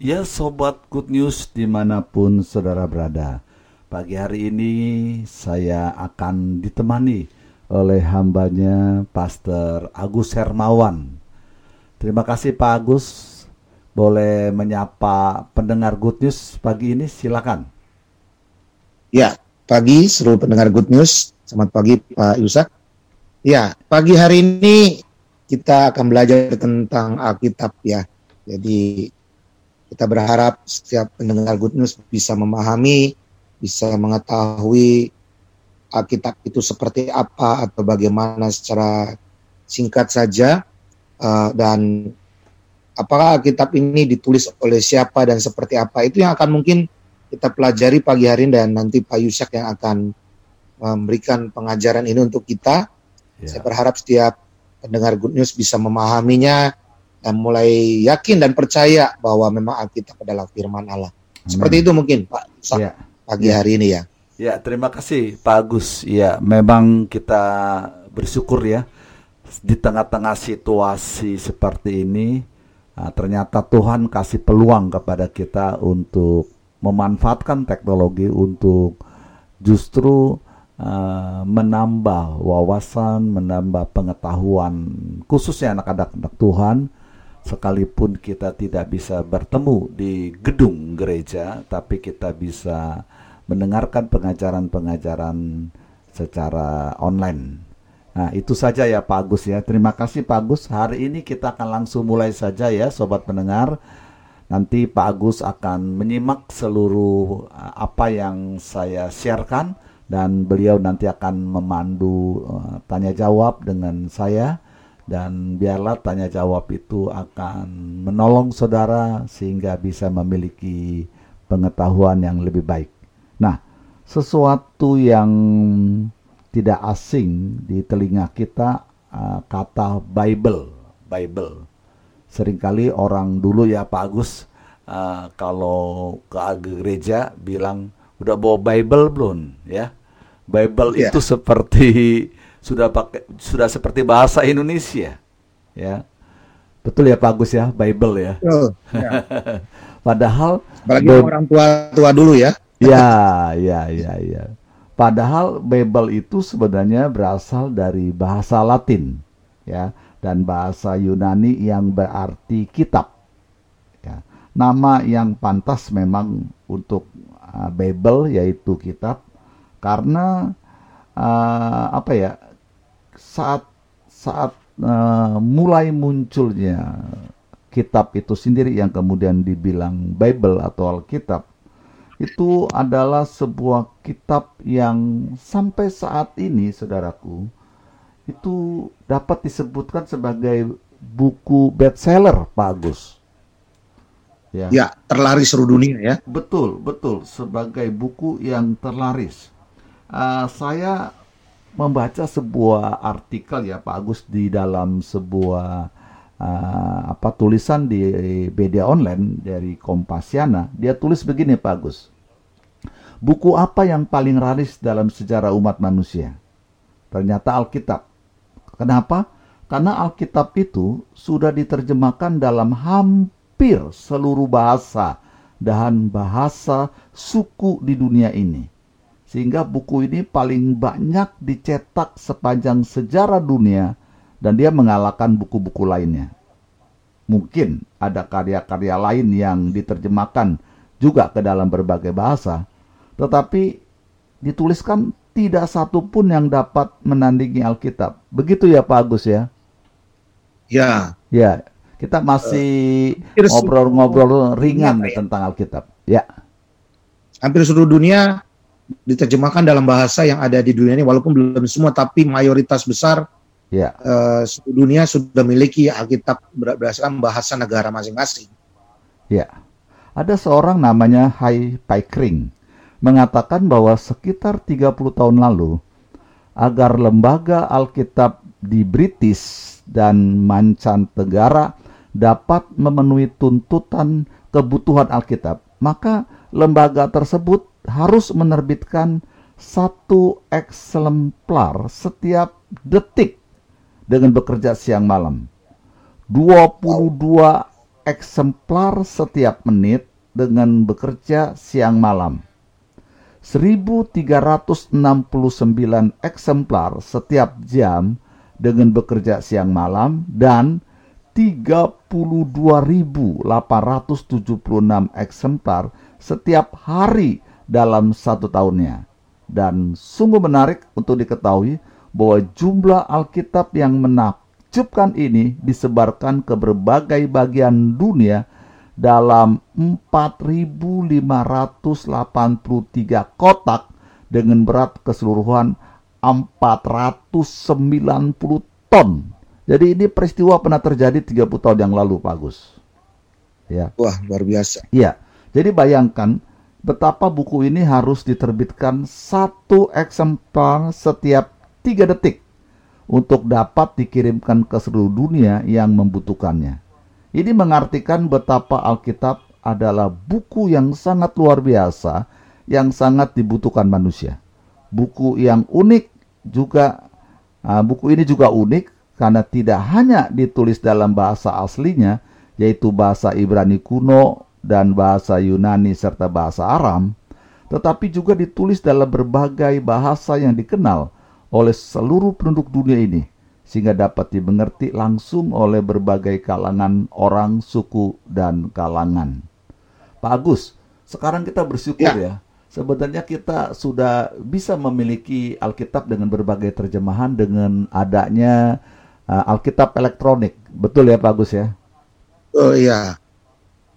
Ya Sobat Good News di mana pun saudara berada. Pagi hari ini saya akan ditemani oleh hambanya Pastor Agus Hermawan. Terima kasih Pak Agus. Boleh menyapa pendengar Good News pagi ini silakan. Ya pagi seluruh pendengar Good News. Selamat pagi Pak Yusak. Ya pagi hari ini kita akan belajar tentang Alkitab ya. Jadi kita berharap setiap pendengar Good News bisa memahami, bisa mengetahui Alkitab itu seperti apa atau bagaimana secara singkat saja uh, dan apakah Alkitab ini ditulis oleh siapa dan seperti apa itu yang akan mungkin kita pelajari pagi hari dan nanti Pak Yusak yang akan memberikan pengajaran ini untuk kita. Yeah. Saya berharap setiap pendengar Good News bisa memahaminya dan mulai yakin dan percaya bahwa memang Alkitab adalah firman Allah. Amin. Seperti itu mungkin Pak ya. pagi ya. hari ini ya. Ya, terima kasih Pak Agus. Ya, memang kita bersyukur ya di tengah-tengah situasi seperti ini nah, ternyata Tuhan kasih peluang kepada kita untuk memanfaatkan teknologi untuk justru uh, menambah wawasan, menambah pengetahuan khususnya anak-anak Tuhan sekalipun kita tidak bisa bertemu di gedung gereja, tapi kita bisa mendengarkan pengajaran-pengajaran secara online. Nah, itu saja ya Pak Agus ya. Terima kasih Pak Agus. Hari ini kita akan langsung mulai saja ya sobat pendengar. Nanti Pak Agus akan menyimak seluruh uh, apa yang saya siarkan dan beliau nanti akan memandu uh, tanya jawab dengan saya dan biarlah tanya jawab itu akan menolong saudara sehingga bisa memiliki pengetahuan yang lebih baik. Nah, sesuatu yang tidak asing di telinga kita uh, kata Bible, Bible. Seringkali orang dulu ya Pak Agus uh, kalau ke gereja bilang udah bawa Bible belum ya? Bible yeah. itu seperti sudah pakai sudah seperti bahasa Indonesia ya. Betul ya Pak Agus ya Bible ya, oh, ya. padahal apalagi orang tua tua dulu ya. Ya ya ya ya. Padahal Bible itu sebenarnya berasal dari bahasa Latin ya dan bahasa Yunani yang berarti kitab ya. Nama yang pantas memang untuk uh, Bible yaitu kitab karena uh, apa ya saat saat uh, mulai munculnya kitab itu sendiri yang kemudian dibilang Bible atau Alkitab itu adalah sebuah kitab yang sampai saat ini saudaraku itu dapat disebutkan sebagai buku bestseller Pak Agus. Ya. ya, terlaris seluruh dunia ya. Betul, betul sebagai buku yang terlaris. Uh, saya membaca sebuah artikel ya Pak Agus di dalam sebuah uh, apa tulisan di media online dari Kompasiana. Dia tulis begini Pak Agus. Buku apa yang paling laris dalam sejarah umat manusia? Ternyata Alkitab. Kenapa? Karena Alkitab itu sudah diterjemahkan dalam hampir seluruh bahasa dan bahasa suku di dunia ini sehingga buku ini paling banyak dicetak sepanjang sejarah dunia dan dia mengalahkan buku-buku lainnya. Mungkin ada karya-karya lain yang diterjemahkan juga ke dalam berbagai bahasa, tetapi dituliskan tidak satu pun yang dapat menandingi Alkitab. Begitu ya Pak Agus ya? Ya. Ya, kita masih ngobrol-ngobrol uh, ringan ya. tentang Alkitab. Ya. Hampir seluruh dunia diterjemahkan dalam bahasa yang ada di dunia ini walaupun belum semua tapi mayoritas besar ya. uh, dunia sudah memiliki Alkitab berdasarkan bahasa negara masing-masing. Ya. Ada seorang namanya Hai Paikring mengatakan bahwa sekitar 30 tahun lalu agar lembaga Alkitab di British dan mancanegara dapat memenuhi tuntutan kebutuhan Alkitab, maka lembaga tersebut harus menerbitkan satu eksemplar setiap detik dengan bekerja siang malam. 22 eksemplar setiap menit dengan bekerja siang malam. 1369 eksemplar setiap jam dengan bekerja siang malam dan 32.876 eksemplar setiap hari dalam satu tahunnya. Dan sungguh menarik untuk diketahui bahwa jumlah Alkitab yang menakjubkan ini disebarkan ke berbagai bagian dunia dalam 4.583 kotak dengan berat keseluruhan 490 ton. Jadi ini peristiwa pernah terjadi 30 tahun yang lalu, Pak Agus. Ya. Wah, luar biasa. Iya. Jadi bayangkan betapa buku ini harus diterbitkan satu eksemplar setiap tiga detik untuk dapat dikirimkan ke seluruh dunia yang membutuhkannya. Ini mengartikan betapa Alkitab adalah buku yang sangat luar biasa yang sangat dibutuhkan manusia. Buku yang unik juga uh, buku ini juga unik karena tidak hanya ditulis dalam bahasa aslinya yaitu bahasa Ibrani kuno dan bahasa Yunani serta bahasa Aram, tetapi juga ditulis dalam berbagai bahasa yang dikenal oleh seluruh penduduk dunia ini sehingga dapat dimengerti langsung oleh berbagai kalangan orang, suku, dan kalangan. Pak Agus, sekarang kita bersyukur ya. ya. Sebenarnya kita sudah bisa memiliki Alkitab dengan berbagai terjemahan dengan adanya uh, Alkitab elektronik. Betul ya Pak Agus ya? Oh iya.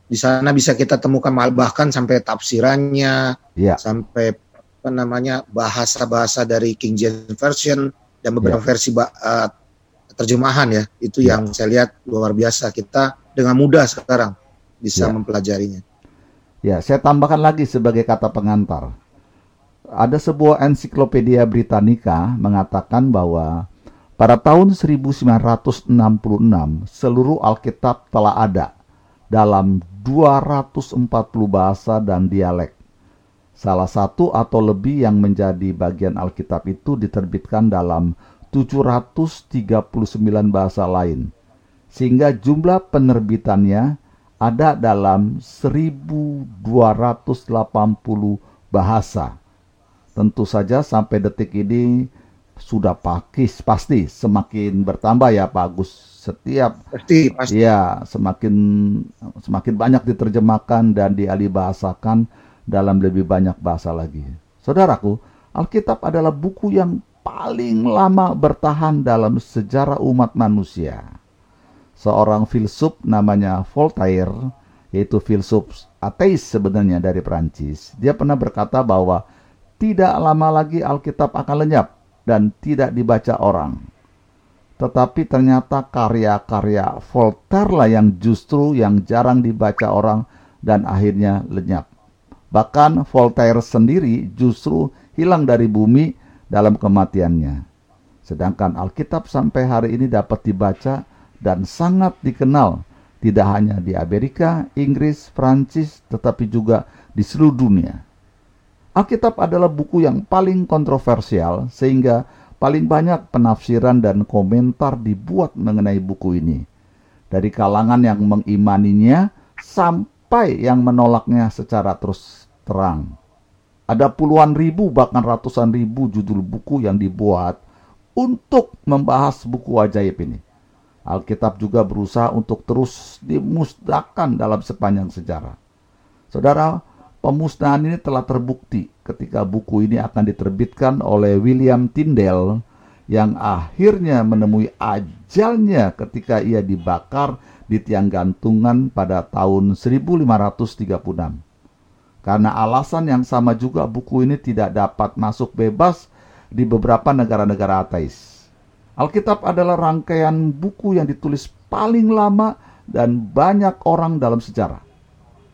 Di sana bisa kita temukan bahkan sampai tafsirannya, ya. sampai apa namanya bahasa-bahasa dari King James Version dan beberapa ya. versi uh, terjemahan ya. Itu ya. yang saya lihat luar biasa. Kita dengan mudah sekarang bisa ya. mempelajarinya. Ya, saya tambahkan lagi sebagai kata pengantar. Ada sebuah ensiklopedia Britannica mengatakan bahwa pada tahun 1966 seluruh Alkitab telah ada dalam 240 bahasa dan dialek. Salah satu atau lebih yang menjadi bagian Alkitab itu diterbitkan dalam 739 bahasa lain. Sehingga jumlah penerbitannya ada dalam 1280 bahasa. Tentu saja sampai detik ini sudah pakis pasti semakin bertambah ya Pak Agus setiap pasti pasti ya semakin semakin banyak diterjemahkan dan dialih bahasakan dalam lebih banyak bahasa lagi. Saudaraku, Alkitab adalah buku yang paling lama bertahan dalam sejarah umat manusia. Seorang filsuf namanya Voltaire, yaitu filsuf ateis sebenarnya dari Prancis, dia pernah berkata bahwa tidak lama lagi Alkitab akan lenyap dan tidak dibaca orang. Tetapi ternyata karya-karya Voltaire lah yang justru yang jarang dibaca orang dan akhirnya lenyap. Bahkan Voltaire sendiri justru hilang dari bumi dalam kematiannya. Sedangkan Alkitab sampai hari ini dapat dibaca dan sangat dikenal tidak hanya di Amerika, Inggris, Prancis, tetapi juga di seluruh dunia. Alkitab adalah buku yang paling kontroversial sehingga paling banyak penafsiran dan komentar dibuat mengenai buku ini. Dari kalangan yang mengimaninya sampai yang menolaknya secara terus terang. Ada puluhan ribu bahkan ratusan ribu judul buku yang dibuat untuk membahas buku ajaib ini. Alkitab juga berusaha untuk terus dimusnahkan dalam sepanjang sejarah. Saudara, pemusnahan ini telah terbukti ketika buku ini akan diterbitkan oleh William Tyndale yang akhirnya menemui ajalnya ketika ia dibakar di tiang gantungan pada tahun 1536. Karena alasan yang sama juga buku ini tidak dapat masuk bebas di beberapa negara-negara ateis. Alkitab adalah rangkaian buku yang ditulis paling lama dan banyak orang dalam sejarah.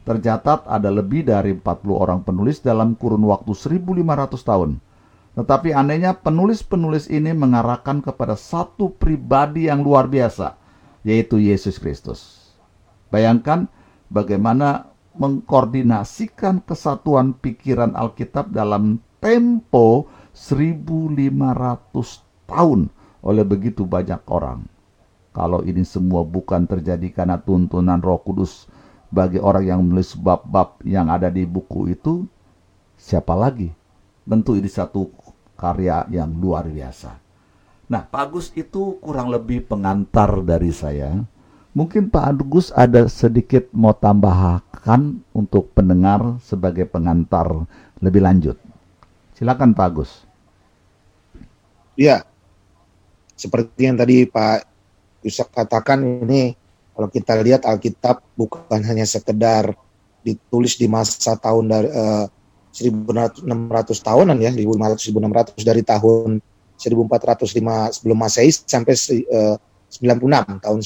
Tercatat ada lebih dari 40 orang penulis dalam kurun waktu 1500 tahun. Tetapi anehnya penulis-penulis ini mengarahkan kepada satu pribadi yang luar biasa, yaitu Yesus Kristus. Bayangkan bagaimana mengkoordinasikan kesatuan pikiran Alkitab dalam tempo 1500 tahun oleh begitu banyak orang. Kalau ini semua bukan terjadi karena tuntunan Roh Kudus bagi orang yang menulis bab-bab yang ada di buku itu, siapa lagi? Tentu ini satu karya yang luar biasa. Nah, Pak Agus itu kurang lebih pengantar dari saya. Mungkin Pak Agus ada sedikit mau tambahkan untuk pendengar sebagai pengantar lebih lanjut. Silakan Pak Agus. Ya, seperti yang tadi Pak Yusuf katakan ini kalau kita lihat Alkitab bukan hanya sekedar ditulis di masa tahun dari uh, 1600 tahunan ya 1500 1600 dari tahun 1405 sebelum Masehi sampai uh, 96 tahun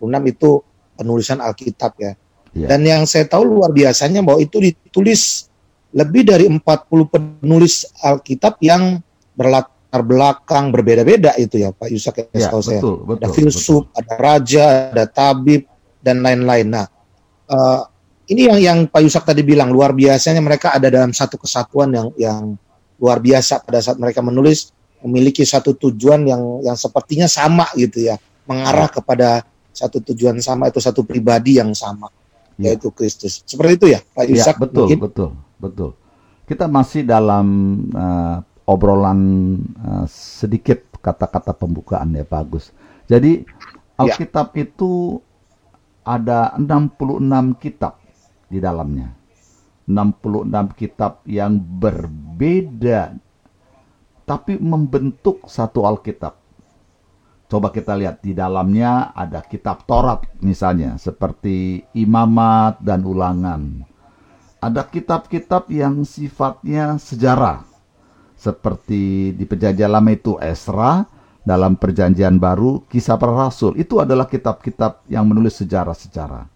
96 itu penulisan Alkitab ya. ya. Dan yang saya tahu luar biasanya bahwa itu ditulis lebih dari 40 penulis Alkitab yang berlatar latar belakang berbeda-beda itu ya Pak Yusak ya, ya betul, saya. Betul, ada filsuf, betul. ada raja, ada tabib dan lain-lain. Nah, uh, ini yang yang Pak Yusak tadi bilang luar biasanya mereka ada dalam satu kesatuan yang yang luar biasa pada saat mereka menulis memiliki satu tujuan yang yang sepertinya sama gitu ya, mengarah kepada satu tujuan sama itu satu pribadi yang sama ya. yaitu Kristus. Seperti itu ya Pak Yusak. Ya, betul, mungkin? betul, betul. Kita masih dalam uh, obrolan uh, sedikit kata-kata pembukaan ya Pak Agus. Jadi ya. Alkitab ya. itu ada 66 kitab di dalamnya. 66 kitab yang berbeda tapi membentuk satu Alkitab. Coba kita lihat di dalamnya ada kitab Taurat misalnya seperti Imamat dan Ulangan. Ada kitab-kitab yang sifatnya sejarah seperti di perjanjian lama itu Esra, dalam perjanjian baru kisah para rasul. Itu adalah kitab-kitab yang menulis sejarah-sejarah.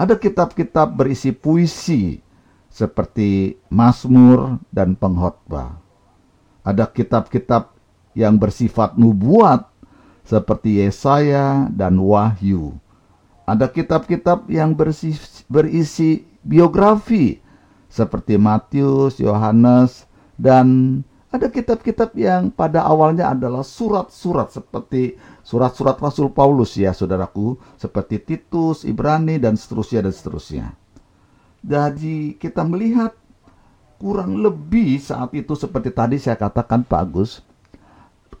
Ada kitab-kitab berisi puisi seperti Mazmur dan Pengkhotbah. Ada kitab-kitab yang bersifat nubuat seperti Yesaya dan Wahyu. Ada kitab-kitab yang berisi, berisi biografi seperti Matius, Yohanes, dan ada kitab-kitab yang pada awalnya adalah surat-surat seperti surat-surat Rasul Paulus ya saudaraku, seperti Titus, Ibrani dan seterusnya dan seterusnya. Jadi kita melihat kurang lebih saat itu seperti tadi saya katakan Pak Agus,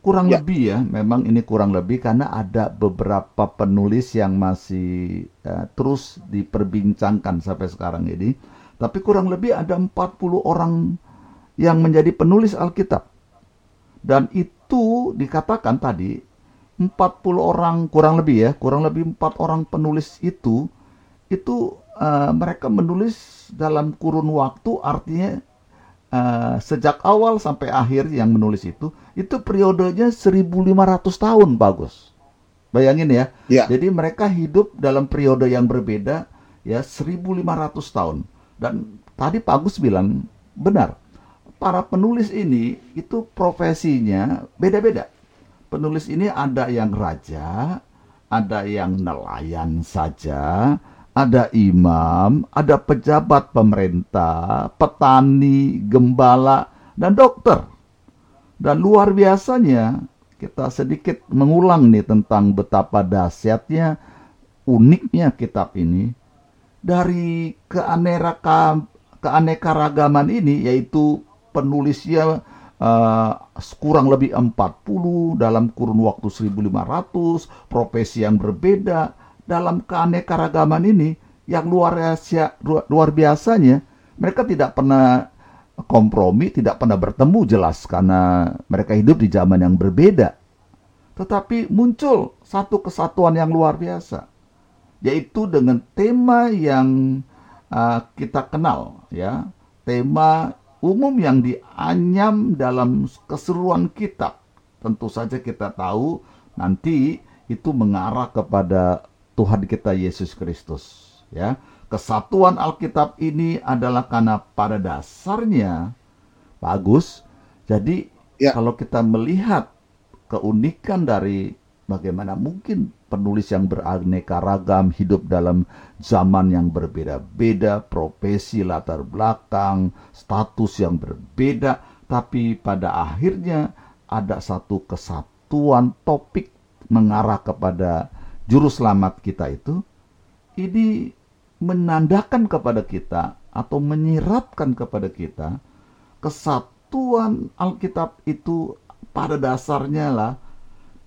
kurang ya. lebih ya, memang ini kurang lebih karena ada beberapa penulis yang masih uh, terus diperbincangkan sampai sekarang ini. Tapi kurang lebih ada 40 orang yang menjadi penulis Alkitab. Dan itu dikatakan tadi 40 orang kurang lebih ya, kurang lebih 4 orang penulis itu itu uh, mereka menulis dalam kurun waktu artinya uh, sejak awal sampai akhir yang menulis itu itu periodenya 1500 tahun bagus. Bayangin ya. ya. Jadi mereka hidup dalam periode yang berbeda ya 1500 tahun. Dan tadi Pak Agus bilang benar para penulis ini itu profesinya beda-beda. Penulis ini ada yang raja, ada yang nelayan saja, ada imam, ada pejabat pemerintah, petani, gembala, dan dokter. Dan luar biasanya, kita sedikit mengulang nih tentang betapa dahsyatnya, uniknya kitab ini. Dari keanekaragaman ini, yaitu penulisnya uh, kurang lebih 40 dalam kurun waktu 1500, profesi yang berbeda dalam keanekaragaman ini yang luar biasa luar biasanya mereka tidak pernah kompromi, tidak pernah bertemu jelas karena mereka hidup di zaman yang berbeda. Tetapi muncul satu kesatuan yang luar biasa, yaitu dengan tema yang uh, kita kenal, ya, tema umum yang dianyam dalam keseruan kitab. Tentu saja kita tahu nanti itu mengarah kepada Tuhan kita Yesus Kristus. Ya, kesatuan Alkitab ini adalah karena pada dasarnya bagus. Jadi ya. kalau kita melihat keunikan dari bagaimana mungkin penulis yang beraneka ragam, hidup dalam zaman yang berbeda-beda, profesi, latar belakang, status yang berbeda, tapi pada akhirnya ada satu kesatuan topik mengarah kepada juru selamat kita itu. Ini menandakan kepada kita atau menyiratkan kepada kita kesatuan Alkitab itu pada dasarnya lah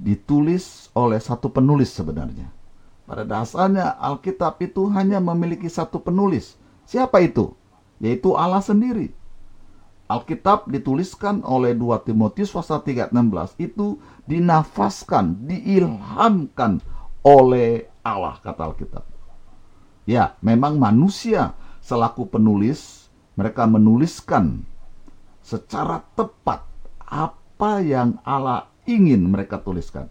ditulis oleh satu penulis sebenarnya. Pada dasarnya Alkitab itu hanya memiliki satu penulis. Siapa itu? Yaitu Allah sendiri. Alkitab dituliskan oleh 2 Timotius pasal 3:16 itu dinafaskan, diilhamkan oleh Allah kata Alkitab. Ya, memang manusia selaku penulis mereka menuliskan secara tepat apa yang Allah ingin mereka tuliskan.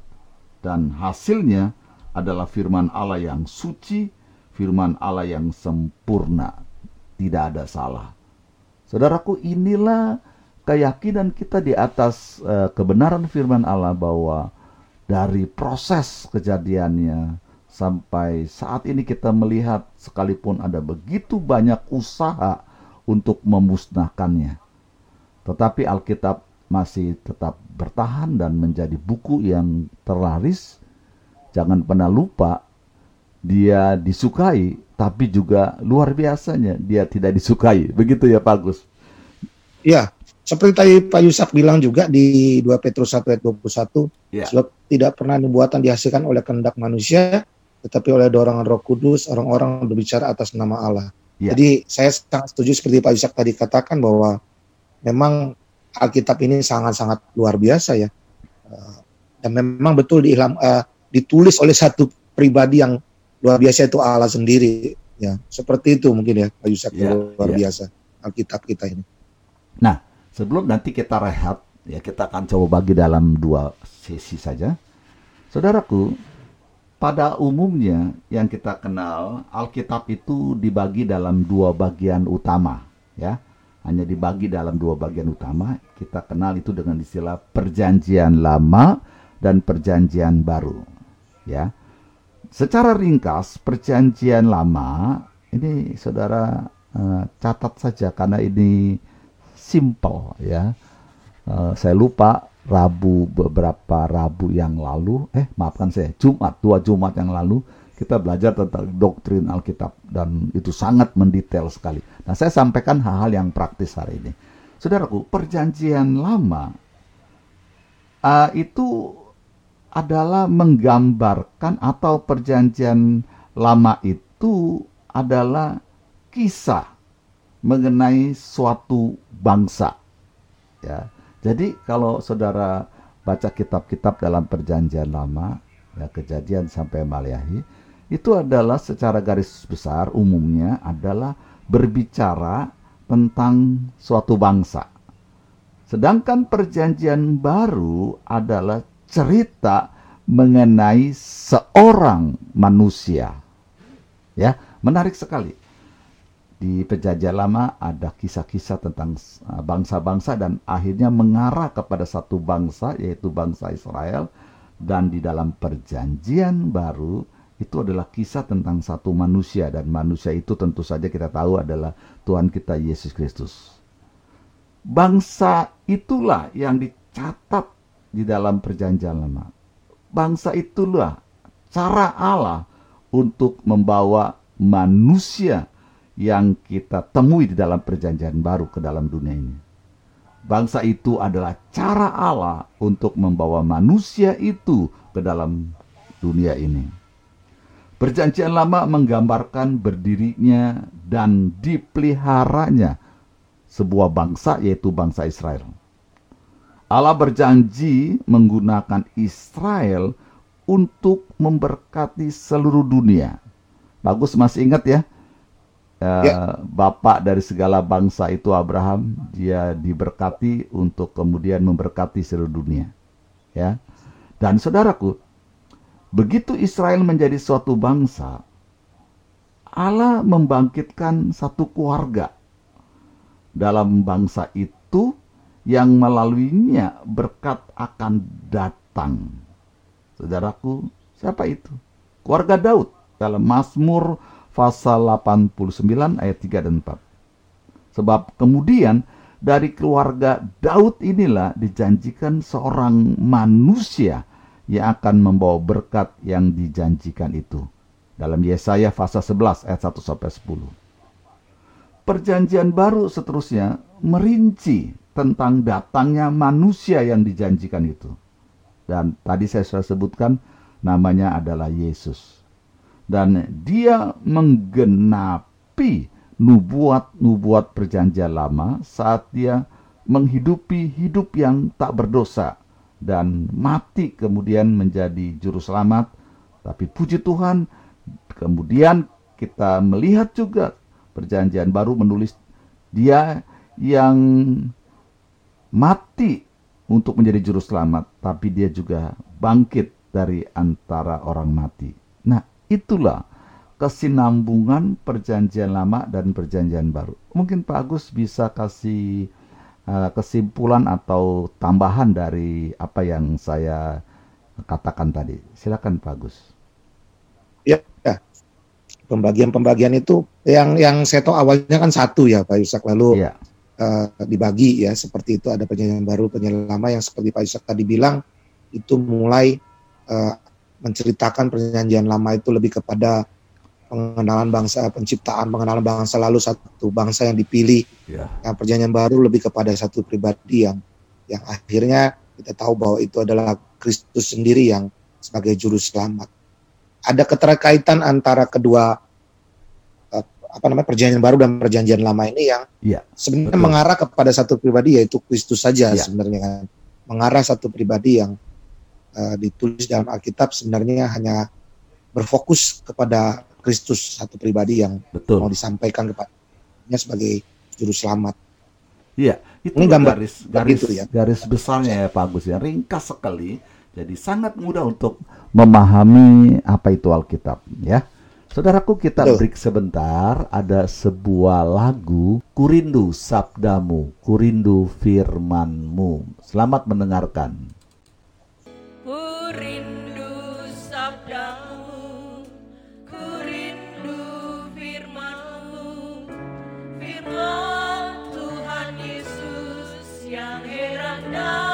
Dan hasilnya adalah firman Allah yang suci, firman Allah yang sempurna, tidak ada salah. Saudaraku, inilah keyakinan kita di atas uh, kebenaran firman Allah bahwa dari proses kejadiannya sampai saat ini kita melihat sekalipun ada begitu banyak usaha untuk memusnahkannya. Tetapi Alkitab masih tetap bertahan dan menjadi buku yang terlaris. Jangan pernah lupa dia disukai, tapi juga luar biasanya dia tidak disukai. Begitu ya Pak Agus? Ya, seperti tadi Pak Yusak bilang juga di 2 Petrus 1 ayat 21, ya. sebab tidak pernah nubuatan dihasilkan oleh kehendak manusia, tetapi oleh dorongan roh kudus, orang-orang berbicara atas nama Allah. Ya. Jadi saya sangat setuju seperti Pak Yusak tadi katakan bahwa memang Alkitab ini sangat-sangat luar biasa ya. Eh, dan memang betul diilham, uh, ditulis oleh satu pribadi yang luar biasa itu Allah sendiri ya. Seperti itu mungkin ya Pak Yusuf ya, luar ya. biasa Alkitab kita ini. Nah, sebelum nanti kita rehat ya kita akan coba bagi dalam dua sesi saja. Saudaraku, pada umumnya yang kita kenal Alkitab itu dibagi dalam dua bagian utama ya hanya dibagi dalam dua bagian utama. Kita kenal itu dengan istilah perjanjian lama dan perjanjian baru. Ya. Secara ringkas, perjanjian lama ini saudara uh, catat saja karena ini simple ya. Uh, saya lupa Rabu beberapa Rabu yang lalu, eh maafkan saya, Jumat dua Jumat yang lalu kita belajar tentang doktrin Alkitab dan itu sangat mendetail sekali. Nah, saya sampaikan hal-hal yang praktis hari ini. Saudaraku, perjanjian lama uh, itu adalah menggambarkan atau perjanjian lama itu adalah kisah mengenai suatu bangsa. Ya. Jadi kalau saudara baca kitab-kitab dalam perjanjian lama, ya kejadian sampai Maliahi, itu adalah secara garis besar umumnya adalah berbicara tentang suatu bangsa. Sedangkan perjanjian baru adalah cerita mengenai seorang manusia. Ya, menarik sekali. Di perjanjian lama ada kisah-kisah tentang uh, bangsa-bangsa dan akhirnya mengarah kepada satu bangsa yaitu bangsa Israel dan di dalam perjanjian baru itu adalah kisah tentang satu manusia dan manusia itu tentu saja kita tahu adalah Tuhan kita Yesus Kristus. Bangsa itulah yang dicatat di dalam perjanjian lama. Bangsa itulah cara Allah untuk membawa manusia yang kita temui di dalam perjanjian baru ke dalam dunia ini. Bangsa itu adalah cara Allah untuk membawa manusia itu ke dalam dunia ini. Perjanjian lama menggambarkan berdirinya dan dipeliharanya sebuah bangsa yaitu bangsa Israel. Allah berjanji menggunakan Israel untuk memberkati seluruh dunia. Bagus masih ingat ya? Uh, ya. Bapak dari segala bangsa itu Abraham, dia diberkati untuk kemudian memberkati seluruh dunia. Ya. Dan saudaraku, Begitu Israel menjadi suatu bangsa, Allah membangkitkan satu keluarga dalam bangsa itu yang melaluinya berkat akan datang. Saudaraku, siapa itu? Keluarga Daud dalam Mazmur pasal 89 ayat 3 dan 4. Sebab kemudian dari keluarga Daud inilah dijanjikan seorang manusia yang akan membawa berkat yang dijanjikan itu. Dalam Yesaya pasal 11 ayat 1 sampai 10. Perjanjian baru seterusnya merinci tentang datangnya manusia yang dijanjikan itu. Dan tadi saya sudah sebutkan namanya adalah Yesus. Dan dia menggenapi nubuat-nubuat perjanjian lama saat dia menghidupi hidup yang tak berdosa dan mati kemudian menjadi juru selamat. Tapi puji Tuhan, kemudian kita melihat juga perjanjian baru menulis dia yang mati untuk menjadi juru selamat, tapi dia juga bangkit dari antara orang mati. Nah, itulah kesinambungan perjanjian lama dan perjanjian baru. Mungkin Pak Agus bisa kasih kesimpulan atau tambahan dari apa yang saya katakan tadi. Silakan Pak Agus. Ya, ya. Pembagian-pembagian itu yang yang saya tahu awalnya kan satu ya Pak Yusak lalu ya. uh, dibagi ya seperti itu ada perjanjian baru perjanjian lama yang seperti Pak Yusak tadi bilang itu mulai uh, menceritakan perjanjian lama itu lebih kepada pengenalan bangsa, penciptaan pengenalan bangsa lalu satu bangsa yang dipilih. Yeah. Yang perjanjian baru lebih kepada satu pribadi yang yang akhirnya kita tahu bahwa itu adalah Kristus sendiri yang sebagai juru selamat. Ada keterkaitan antara kedua eh, apa namanya perjanjian baru dan perjanjian lama ini yang yeah, sebenarnya betul. mengarah kepada satu pribadi yaitu Kristus saja yeah. sebenarnya kan. Mengarah satu pribadi yang uh, ditulis dalam Alkitab sebenarnya hanya berfokus kepada Kristus satu pribadi yang Betul. mau disampaikan kepadanya sebagai juru selamat. Iya, itu Ini gambar garis garis gitu ya. garis besarnya ya Pak Agus ya, ringkas sekali. Jadi sangat mudah untuk memahami apa itu Alkitab ya. Saudaraku kita Betul. break sebentar, ada sebuah lagu Kurindu Sabdamu, Kurindu Firmanmu. Selamat mendengarkan. Tuhan Yesus yang heran dan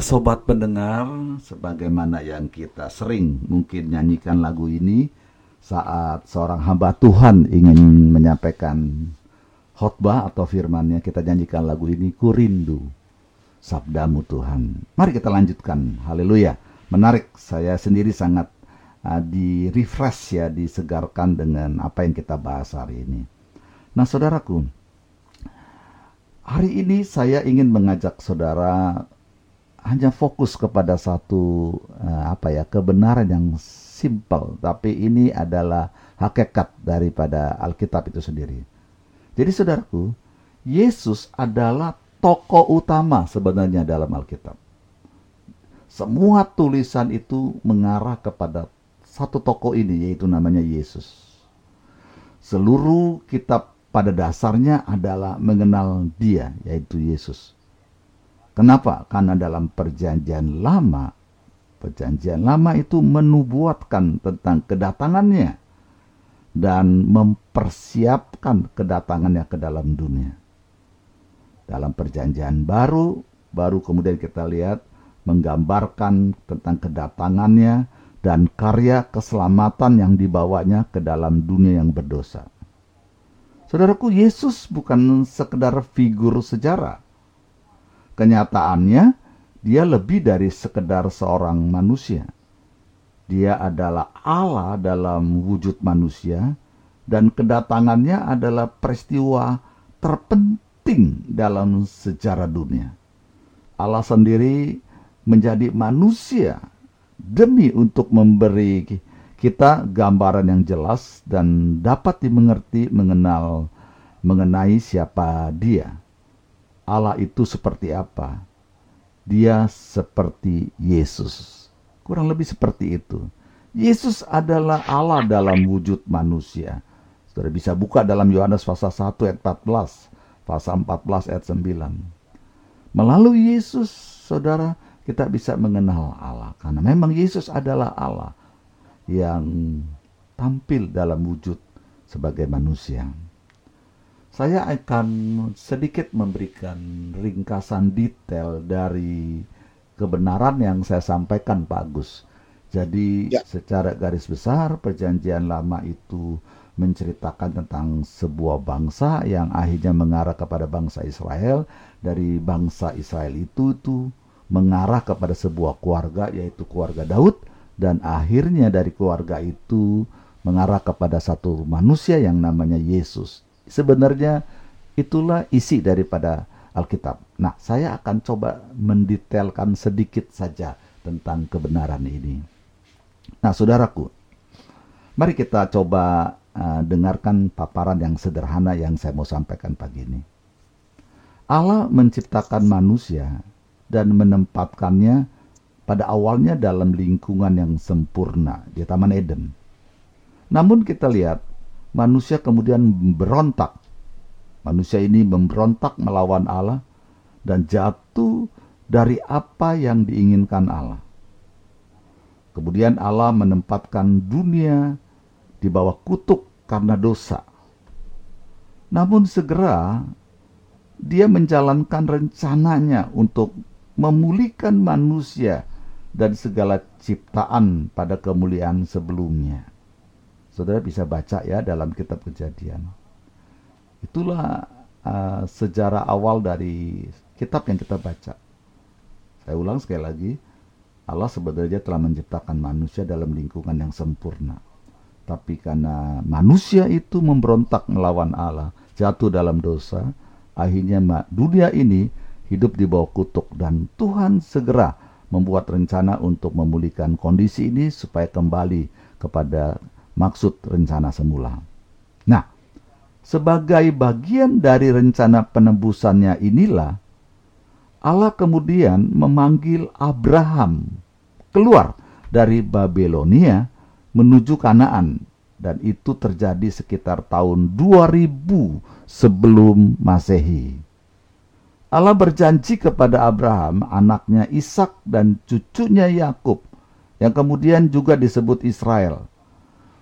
sobat pendengar, sebagaimana yang kita sering mungkin nyanyikan lagu ini saat seorang hamba Tuhan ingin menyampaikan khotbah atau firmannya, kita nyanyikan lagu ini, Ku rindu sabdamu Tuhan. Mari kita lanjutkan, haleluya. Menarik, saya sendiri sangat uh, di refresh ya, disegarkan dengan apa yang kita bahas hari ini. Nah saudaraku, hari ini saya ingin mengajak saudara hanya fokus kepada satu uh, apa ya kebenaran yang simpel, tapi ini adalah hakikat daripada Alkitab itu sendiri. Jadi saudaraku, Yesus adalah tokoh utama sebenarnya dalam Alkitab. Semua tulisan itu mengarah kepada satu tokoh ini yaitu namanya Yesus. Seluruh kitab pada dasarnya adalah mengenal dia yaitu Yesus. Kenapa? Karena dalam perjanjian lama, perjanjian lama itu menubuatkan tentang kedatangannya dan mempersiapkan kedatangannya ke dalam dunia. Dalam perjanjian baru, baru kemudian kita lihat menggambarkan tentang kedatangannya dan karya keselamatan yang dibawanya ke dalam dunia yang berdosa. Saudaraku, Yesus bukan sekedar figur sejarah. Kenyataannya, dia lebih dari sekedar seorang manusia. Dia adalah Allah dalam wujud manusia, dan kedatangannya adalah peristiwa terpenting dalam sejarah dunia. Allah sendiri menjadi manusia demi untuk memberi kita gambaran yang jelas dan dapat dimengerti mengenal mengenai siapa dia. Allah itu seperti apa? Dia seperti Yesus. Kurang lebih seperti itu. Yesus adalah Allah dalam wujud manusia. Saudara bisa buka dalam Yohanes pasal 1 ayat 14, pasal 14 ayat 9. Melalui Yesus, saudara, kita bisa mengenal Allah. Karena memang Yesus adalah Allah yang tampil dalam wujud sebagai manusia. Saya akan sedikit memberikan ringkasan detail dari kebenaran yang saya sampaikan Pak Agus. Jadi ya. secara garis besar perjanjian lama itu menceritakan tentang sebuah bangsa yang akhirnya mengarah kepada bangsa Israel. Dari bangsa Israel itu itu mengarah kepada sebuah keluarga yaitu keluarga Daud dan akhirnya dari keluarga itu mengarah kepada satu manusia yang namanya Yesus. Sebenarnya itulah isi daripada Alkitab. Nah, saya akan coba mendetailkan sedikit saja tentang kebenaran ini. Nah, saudaraku, mari kita coba uh, dengarkan paparan yang sederhana yang saya mau sampaikan pagi ini. Allah menciptakan manusia dan menempatkannya pada awalnya dalam lingkungan yang sempurna di Taman Eden. Namun kita lihat manusia kemudian berontak. Manusia ini memberontak melawan Allah dan jatuh dari apa yang diinginkan Allah. Kemudian Allah menempatkan dunia di bawah kutuk karena dosa. Namun segera dia menjalankan rencananya untuk memulihkan manusia dan segala ciptaan pada kemuliaan sebelumnya. Saudara bisa baca ya dalam kitab kejadian. Itulah uh, sejarah awal dari kitab yang kita baca. Saya ulang sekali lagi, Allah sebenarnya telah menciptakan manusia dalam lingkungan yang sempurna. Tapi karena manusia itu memberontak melawan Allah, jatuh dalam dosa, akhirnya dunia ini hidup di bawah kutuk dan Tuhan segera membuat rencana untuk memulihkan kondisi ini supaya kembali kepada maksud rencana semula. Nah, sebagai bagian dari rencana penebusannya inilah Allah kemudian memanggil Abraham keluar dari Babelonia menuju Kanaan dan itu terjadi sekitar tahun 2000 sebelum Masehi. Allah berjanji kepada Abraham, anaknya Ishak dan cucunya Yakub, yang kemudian juga disebut Israel,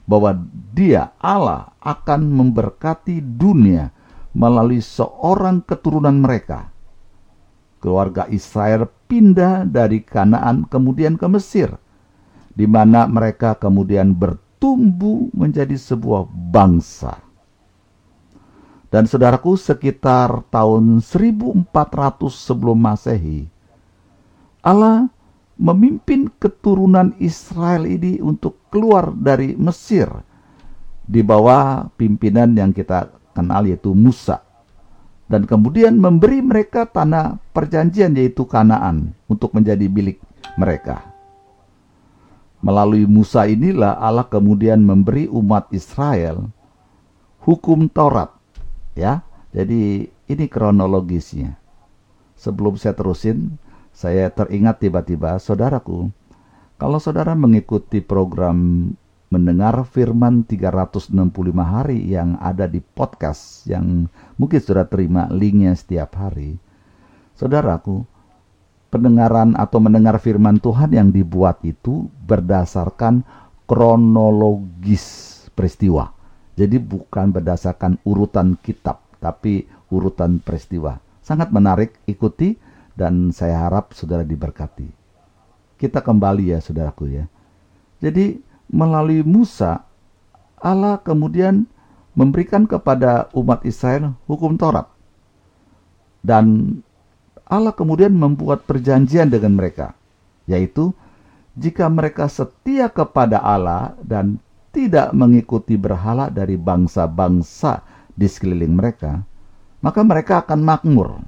bahwa Dia Allah akan memberkati dunia melalui seorang keturunan mereka. Keluarga Israel pindah dari Kanaan kemudian ke Mesir, di mana mereka kemudian bertumbuh menjadi sebuah bangsa. Dan saudaraku sekitar tahun 1400 sebelum masehi, Allah memimpin keturunan Israel ini untuk keluar dari Mesir di bawah pimpinan yang kita kenal yaitu Musa. Dan kemudian memberi mereka tanah perjanjian yaitu Kanaan untuk menjadi milik mereka. Melalui Musa inilah Allah kemudian memberi umat Israel hukum Taurat ya. Jadi ini kronologisnya. Sebelum saya terusin, saya teringat tiba-tiba saudaraku, kalau saudara mengikuti program mendengar firman 365 hari yang ada di podcast yang mungkin sudah terima linknya setiap hari. Saudaraku, pendengaran atau mendengar firman Tuhan yang dibuat itu berdasarkan kronologis peristiwa. Jadi bukan berdasarkan urutan kitab, tapi urutan peristiwa. Sangat menarik, ikuti dan saya harap saudara diberkati. kita kembali ya saudaraku ya. Jadi melalui Musa Allah kemudian memberikan kepada umat Israel hukum Taurat. Dan Allah kemudian membuat perjanjian dengan mereka, yaitu jika mereka setia kepada Allah dan tidak mengikuti berhala dari bangsa-bangsa di sekeliling mereka, maka mereka akan makmur.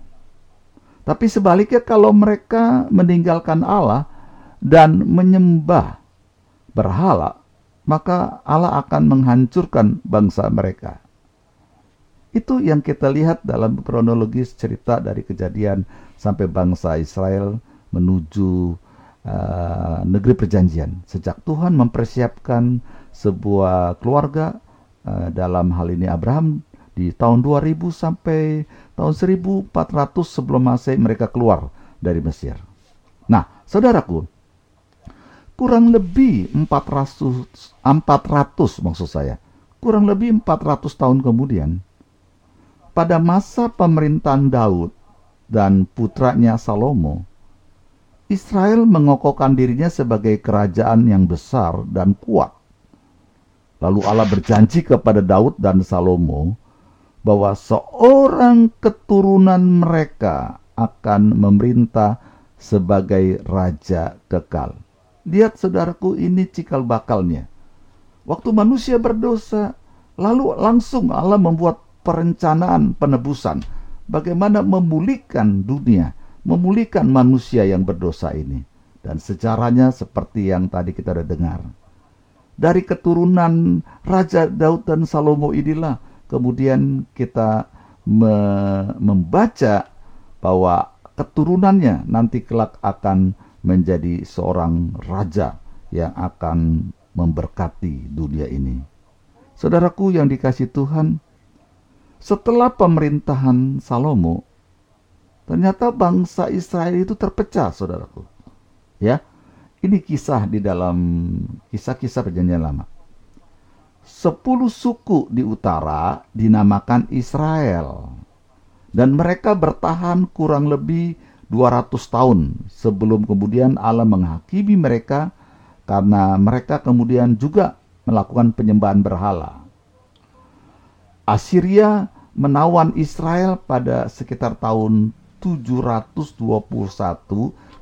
Tapi sebaliknya kalau mereka meninggalkan Allah dan menyembah berhala, maka Allah akan menghancurkan bangsa mereka. Itu yang kita lihat dalam kronologis cerita dari kejadian sampai bangsa Israel menuju uh, negeri perjanjian. Sejak Tuhan mempersiapkan sebuah keluarga uh, dalam hal ini Abraham di tahun 2000 sampai tahun 1400 sebelum Masehi mereka keluar dari Mesir. Nah, saudaraku, kurang lebih 400 400 maksud saya. Kurang lebih 400 tahun kemudian pada masa pemerintahan Daud dan putranya Salomo Israel mengokohkan dirinya sebagai kerajaan yang besar dan kuat. Lalu Allah berjanji kepada Daud dan Salomo bahwa seorang keturunan mereka akan memerintah sebagai raja kekal. Lihat saudaraku ini cikal bakalnya. Waktu manusia berdosa, lalu langsung Allah membuat perencanaan penebusan. Bagaimana memulihkan dunia, memulihkan manusia yang berdosa ini. Dan sejarahnya seperti yang tadi kita sudah dengar. Dari keturunan Raja Daud dan Salomo inilah kemudian kita me membaca bahwa keturunannya nanti kelak akan menjadi seorang raja yang akan memberkati dunia ini. Saudaraku yang dikasih Tuhan, setelah pemerintahan Salomo, ternyata bangsa Israel itu terpecah, saudaraku. Ya, ini kisah di dalam kisah-kisah perjanjian lama. Sepuluh suku di utara dinamakan Israel. Dan mereka bertahan kurang lebih 200 tahun sebelum kemudian Allah menghakimi mereka karena mereka kemudian juga melakukan penyembahan berhala. Assyria menawan Israel pada sekitar tahun 721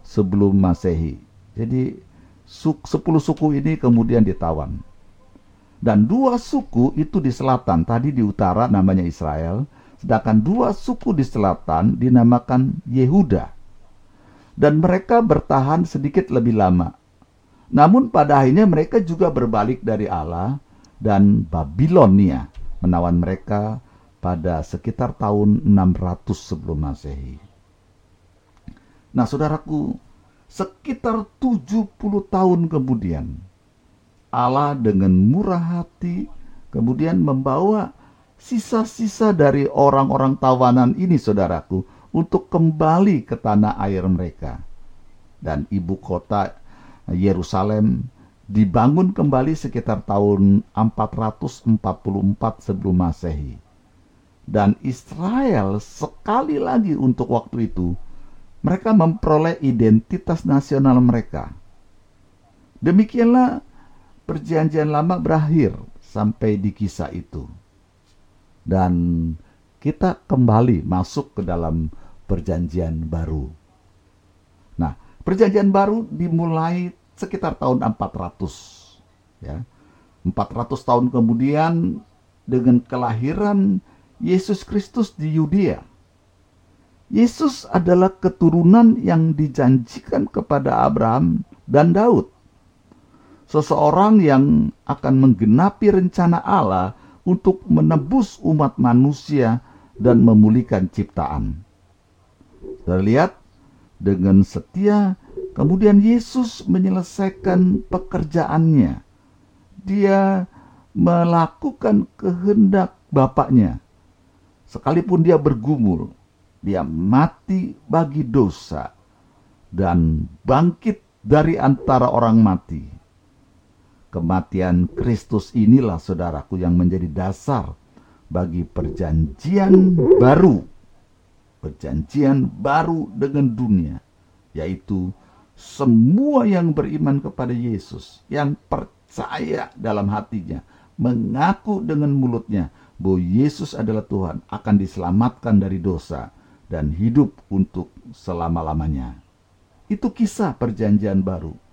sebelum Masehi. Jadi sepuluh suku ini kemudian ditawan. Dan dua suku itu di selatan, tadi di utara namanya Israel, sedangkan dua suku di selatan dinamakan Yehuda dan mereka bertahan sedikit lebih lama. Namun pada akhirnya mereka juga berbalik dari Allah dan Babilonia menawan mereka pada sekitar tahun 600 sebelum Masehi. Nah, saudaraku, sekitar 70 tahun kemudian Allah dengan murah hati kemudian membawa sisa-sisa dari orang-orang tawanan ini, saudaraku, untuk kembali ke tanah air mereka. Dan ibu kota Yerusalem dibangun kembali sekitar tahun 444 sebelum Masehi. Dan Israel sekali lagi untuk waktu itu mereka memperoleh identitas nasional mereka. Demikianlah perjanjian lama berakhir sampai di kisah itu. Dan kita kembali masuk ke dalam perjanjian baru. Nah, perjanjian baru dimulai sekitar tahun 400 ya. 400 tahun kemudian dengan kelahiran Yesus Kristus di Yudea. Yesus adalah keturunan yang dijanjikan kepada Abraham dan Daud. Seseorang yang akan menggenapi rencana Allah untuk menebus umat manusia dan memulihkan ciptaan. Terlihat dengan setia, kemudian Yesus menyelesaikan pekerjaannya. Dia melakukan kehendak Bapaknya. Sekalipun dia bergumul, dia mati bagi dosa dan bangkit dari antara orang mati. Kematian Kristus inilah saudaraku yang menjadi dasar bagi perjanjian baru. Perjanjian baru dengan dunia, yaitu semua yang beriman kepada Yesus, yang percaya dalam hatinya, mengaku dengan mulutnya bahwa Yesus adalah Tuhan, akan diselamatkan dari dosa dan hidup untuk selama-lamanya. Itu kisah perjanjian baru.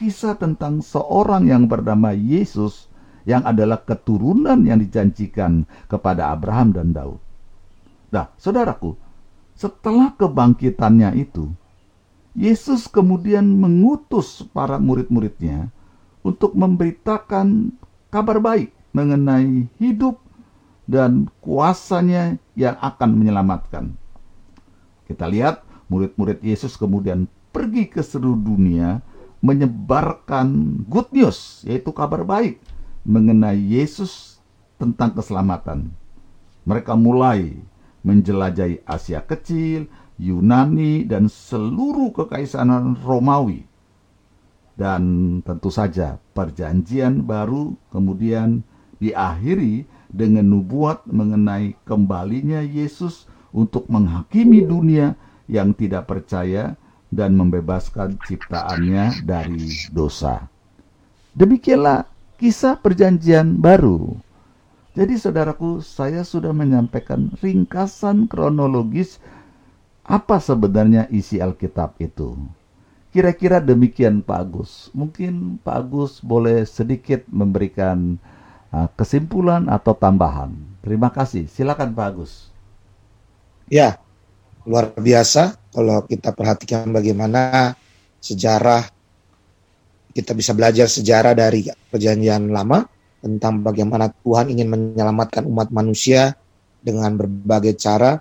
Kisah tentang seorang yang bernama Yesus yang adalah keturunan yang dijanjikan kepada Abraham dan Daud. Nah, saudaraku, setelah kebangkitannya itu, Yesus kemudian mengutus para murid-muridnya untuk memberitakan kabar baik mengenai hidup dan kuasanya yang akan menyelamatkan. Kita lihat murid-murid Yesus kemudian pergi ke seluruh dunia menyebarkan good news, yaitu kabar baik mengenai Yesus tentang keselamatan. Mereka mulai menjelajahi Asia Kecil, Yunani, dan seluruh kekaisaran Romawi. Dan tentu saja perjanjian baru kemudian diakhiri dengan nubuat mengenai kembalinya Yesus untuk menghakimi dunia yang tidak percaya dan membebaskan ciptaannya dari dosa. Demikianlah kisah perjanjian baru. Jadi saudaraku, saya sudah menyampaikan ringkasan kronologis apa sebenarnya isi Alkitab itu. Kira-kira demikian Pak Agus. Mungkin Pak Agus boleh sedikit memberikan uh, kesimpulan atau tambahan. Terima kasih. Silakan Pak Agus. Ya, luar biasa kalau kita perhatikan bagaimana sejarah kita bisa belajar sejarah dari perjanjian lama tentang bagaimana Tuhan ingin menyelamatkan umat manusia dengan berbagai cara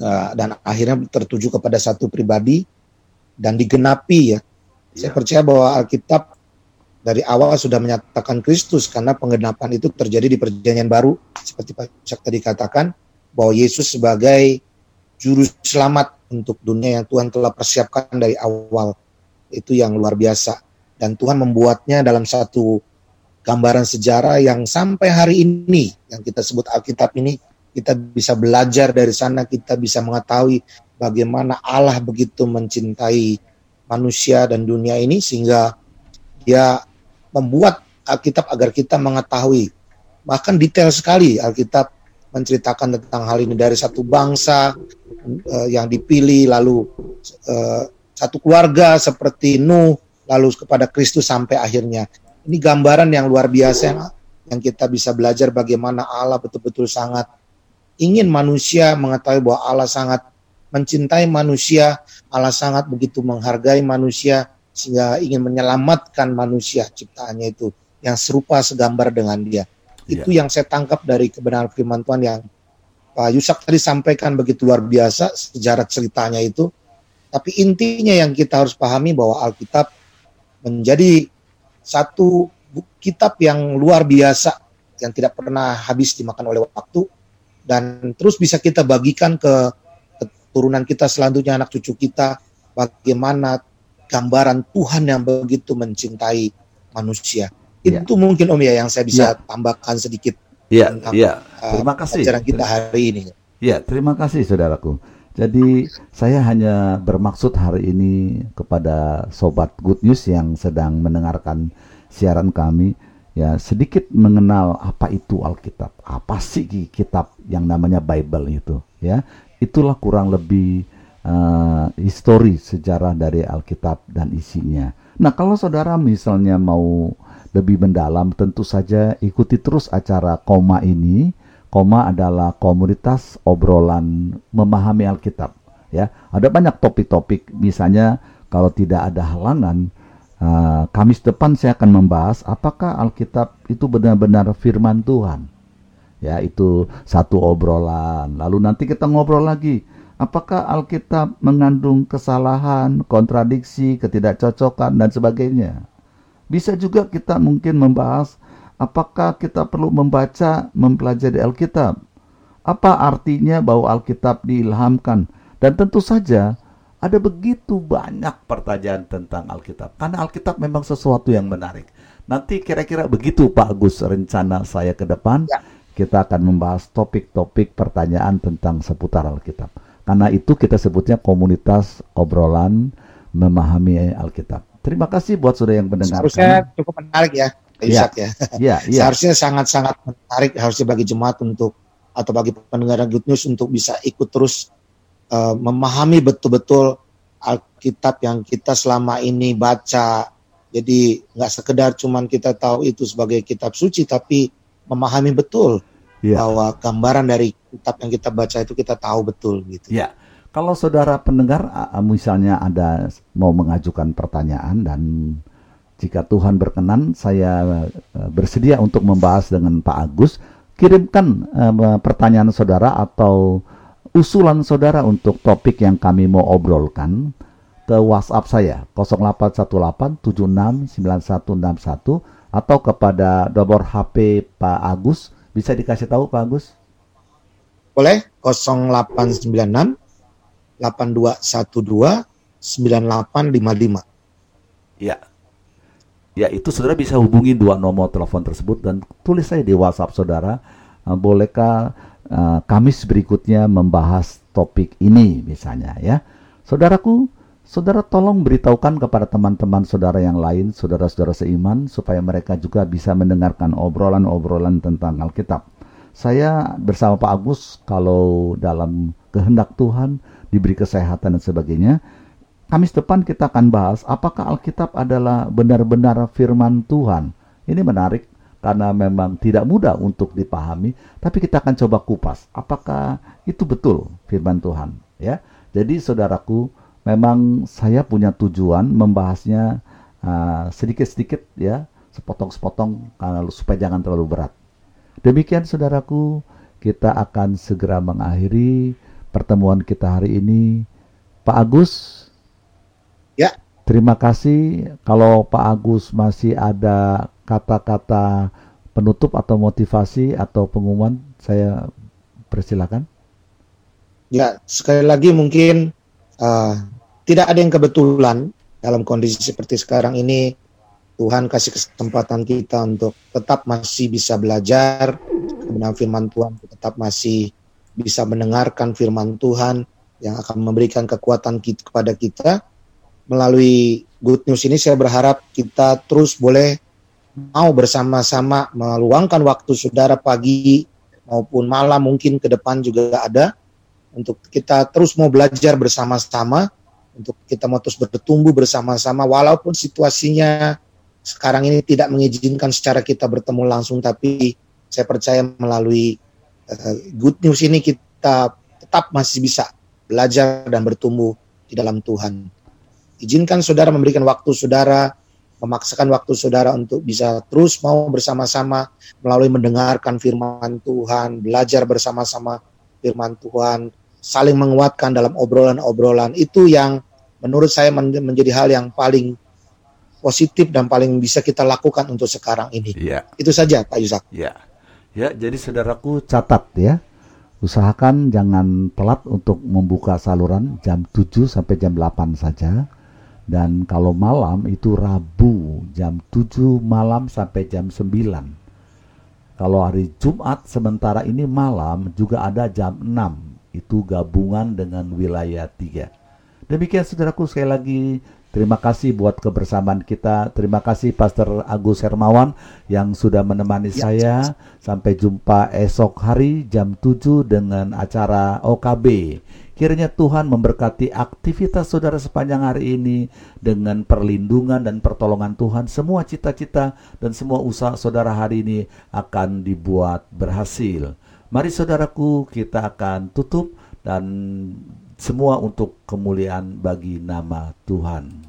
uh, dan akhirnya tertuju kepada satu pribadi dan digenapi ya. ya. Saya percaya bahwa Alkitab dari awal sudah menyatakan Kristus karena penggenapan itu terjadi di perjanjian baru seperti Pak Cak tadi katakan bahwa Yesus sebagai juru selamat untuk dunia yang Tuhan telah persiapkan dari awal. Itu yang luar biasa. Dan Tuhan membuatnya dalam satu gambaran sejarah yang sampai hari ini, yang kita sebut Alkitab ini, kita bisa belajar dari sana, kita bisa mengetahui bagaimana Allah begitu mencintai manusia dan dunia ini sehingga dia membuat Alkitab agar kita mengetahui bahkan detail sekali Alkitab menceritakan tentang hal ini dari satu bangsa uh, yang dipilih lalu uh, satu keluarga seperti Nuh lalu kepada Kristus sampai akhirnya ini gambaran yang luar biasa yang yang kita bisa belajar bagaimana Allah betul-betul sangat ingin manusia mengetahui bahwa Allah sangat mencintai manusia, Allah sangat begitu menghargai manusia sehingga ingin menyelamatkan manusia ciptaannya itu yang serupa segambar dengan dia. Itu yeah. yang saya tangkap dari kebenaran firman Tuhan yang Pak Yusak tadi sampaikan begitu luar biasa sejarah ceritanya itu. Tapi intinya yang kita harus pahami bahwa Alkitab menjadi satu kitab yang luar biasa yang tidak pernah habis dimakan oleh waktu dan terus bisa kita bagikan ke keturunan kita selanjutnya anak cucu kita bagaimana gambaran Tuhan yang begitu mencintai manusia. Ya. Itu mungkin Om ya yang saya bisa ya. tambahkan sedikit. Iya, iya. Terima kasih. Ajaran kita hari ini. Iya, terima kasih saudaraku. Jadi saya hanya bermaksud hari ini kepada sobat Good News yang sedang mendengarkan siaran kami ya sedikit mengenal apa itu Alkitab. Apa sih kitab yang namanya Bible itu ya. Itulah kurang lebih uh, histori sejarah dari Alkitab dan isinya. Nah, kalau saudara misalnya mau lebih mendalam tentu saja ikuti terus acara Koma ini. Koma adalah komunitas obrolan memahami Alkitab. Ya, ada banyak topik-topik. Misalnya kalau tidak ada halangan, uh, Kamis depan saya akan membahas apakah Alkitab itu benar-benar Firman Tuhan. Ya, itu satu obrolan. Lalu nanti kita ngobrol lagi. Apakah Alkitab mengandung kesalahan, kontradiksi, ketidakcocokan, dan sebagainya? Bisa juga kita mungkin membahas apakah kita perlu membaca, mempelajari Alkitab. Apa artinya bahwa Alkitab diilhamkan? Dan tentu saja ada begitu banyak pertanyaan tentang Alkitab. Karena Alkitab memang sesuatu yang menarik. Nanti kira-kira begitu Pak Agus rencana saya ke depan. Ya. Kita akan membahas topik-topik pertanyaan tentang seputar Alkitab. Karena itu kita sebutnya komunitas obrolan memahami Alkitab. Terima kasih buat saudara yang mendengarkan. Seharusnya cukup menarik ya, Pak Iya. Ishak ya. Ya, ya. Seharusnya sangat-sangat menarik harusnya bagi jemaat untuk atau bagi pendengar Good News untuk bisa ikut terus eh, memahami betul-betul Alkitab yang kita selama ini baca. Jadi nggak sekedar cuman kita tahu itu sebagai kitab suci, tapi memahami betul Ya. bahwa gambaran dari kitab yang kita baca itu kita tahu betul gitu. Ya, kalau saudara pendengar misalnya ada mau mengajukan pertanyaan dan jika Tuhan berkenan, saya eh, bersedia untuk membahas dengan Pak Agus. Kirimkan eh, pertanyaan saudara atau usulan saudara untuk topik yang kami mau obrolkan ke WhatsApp saya 0818769161 atau kepada nomor HP Pak Agus. Bisa dikasih tahu Pak Agus? Boleh 0896 8212 9855. Ya. Ya, itu saudara bisa hubungi dua nomor telepon tersebut dan tulis saya di WhatsApp saudara, eh, bolehkah eh, Kamis berikutnya membahas topik ini misalnya ya. Saudaraku, saudara tolong beritahukan kepada teman-teman saudara yang lain, saudara-saudara seiman supaya mereka juga bisa mendengarkan obrolan-obrolan tentang Alkitab. Saya bersama Pak Agus kalau dalam kehendak Tuhan diberi kesehatan dan sebagainya, Kamis depan kita akan bahas apakah Alkitab adalah benar-benar firman Tuhan. Ini menarik karena memang tidak mudah untuk dipahami, tapi kita akan coba kupas apakah itu betul firman Tuhan, ya. Jadi saudaraku, memang saya punya tujuan membahasnya ah, sedikit-sedikit ya, sepotong-sepotong kalau supaya jangan terlalu berat. Demikian saudaraku, kita akan segera mengakhiri pertemuan kita hari ini. Pak Agus, Ya. Terima kasih. Kalau Pak Agus masih ada kata-kata penutup atau motivasi atau pengumuman, saya persilakan. Ya, sekali lagi mungkin uh, tidak ada yang kebetulan dalam kondisi seperti sekarang ini. Tuhan kasih kesempatan kita untuk tetap masih bisa belajar kebenaran firman Tuhan, tetap masih bisa mendengarkan firman Tuhan yang akan memberikan kekuatan kita, kepada kita. Melalui Good News ini saya berharap kita terus boleh mau bersama-sama meluangkan waktu saudara pagi maupun malam mungkin ke depan juga ada untuk kita terus mau belajar bersama-sama, untuk kita mau terus bertumbuh bersama-sama, walaupun situasinya sekarang ini tidak mengizinkan secara kita bertemu langsung, tapi saya percaya melalui uh, good news ini kita tetap masih bisa belajar dan bertumbuh di dalam Tuhan. Izinkan saudara memberikan waktu saudara, memaksakan waktu saudara untuk bisa terus mau bersama-sama melalui mendengarkan firman Tuhan, belajar bersama-sama firman Tuhan, saling menguatkan dalam obrolan-obrolan itu yang menurut saya men- menjadi hal yang paling positif dan paling bisa kita lakukan untuk sekarang ini. Iya, Itu saja Pak Yusak. ya. Ya, jadi saudaraku catat ya. Usahakan jangan telat untuk membuka saluran jam 7 sampai jam 8 saja. Dan kalau malam itu Rabu jam 7 malam sampai jam 9. Kalau hari Jumat sementara ini malam juga ada jam 6. Itu gabungan dengan wilayah 3. Demikian saudaraku sekali lagi terima kasih buat kebersamaan kita. Terima kasih Pastor Agus Hermawan yang sudah menemani Ya. saya. Sampai jumpa esok hari jam 7 dengan acara OKB. Kiranya Tuhan memberkati aktivitas saudara sepanjang hari ini dengan perlindungan dan pertolongan Tuhan. Semua cita-cita dan semua usaha saudara hari ini akan dibuat berhasil. Mari saudaraku kita akan tutup dan semua untuk kemuliaan bagi nama Tuhan.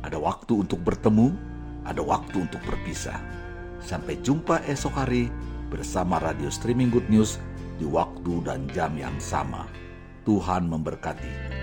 Ada waktu untuk bertemu, ada waktu untuk berpisah. Sampai jumpa esok hari bersama Radio Streaming Good News di waktu dan jam yang sama. Tuhan memberkati.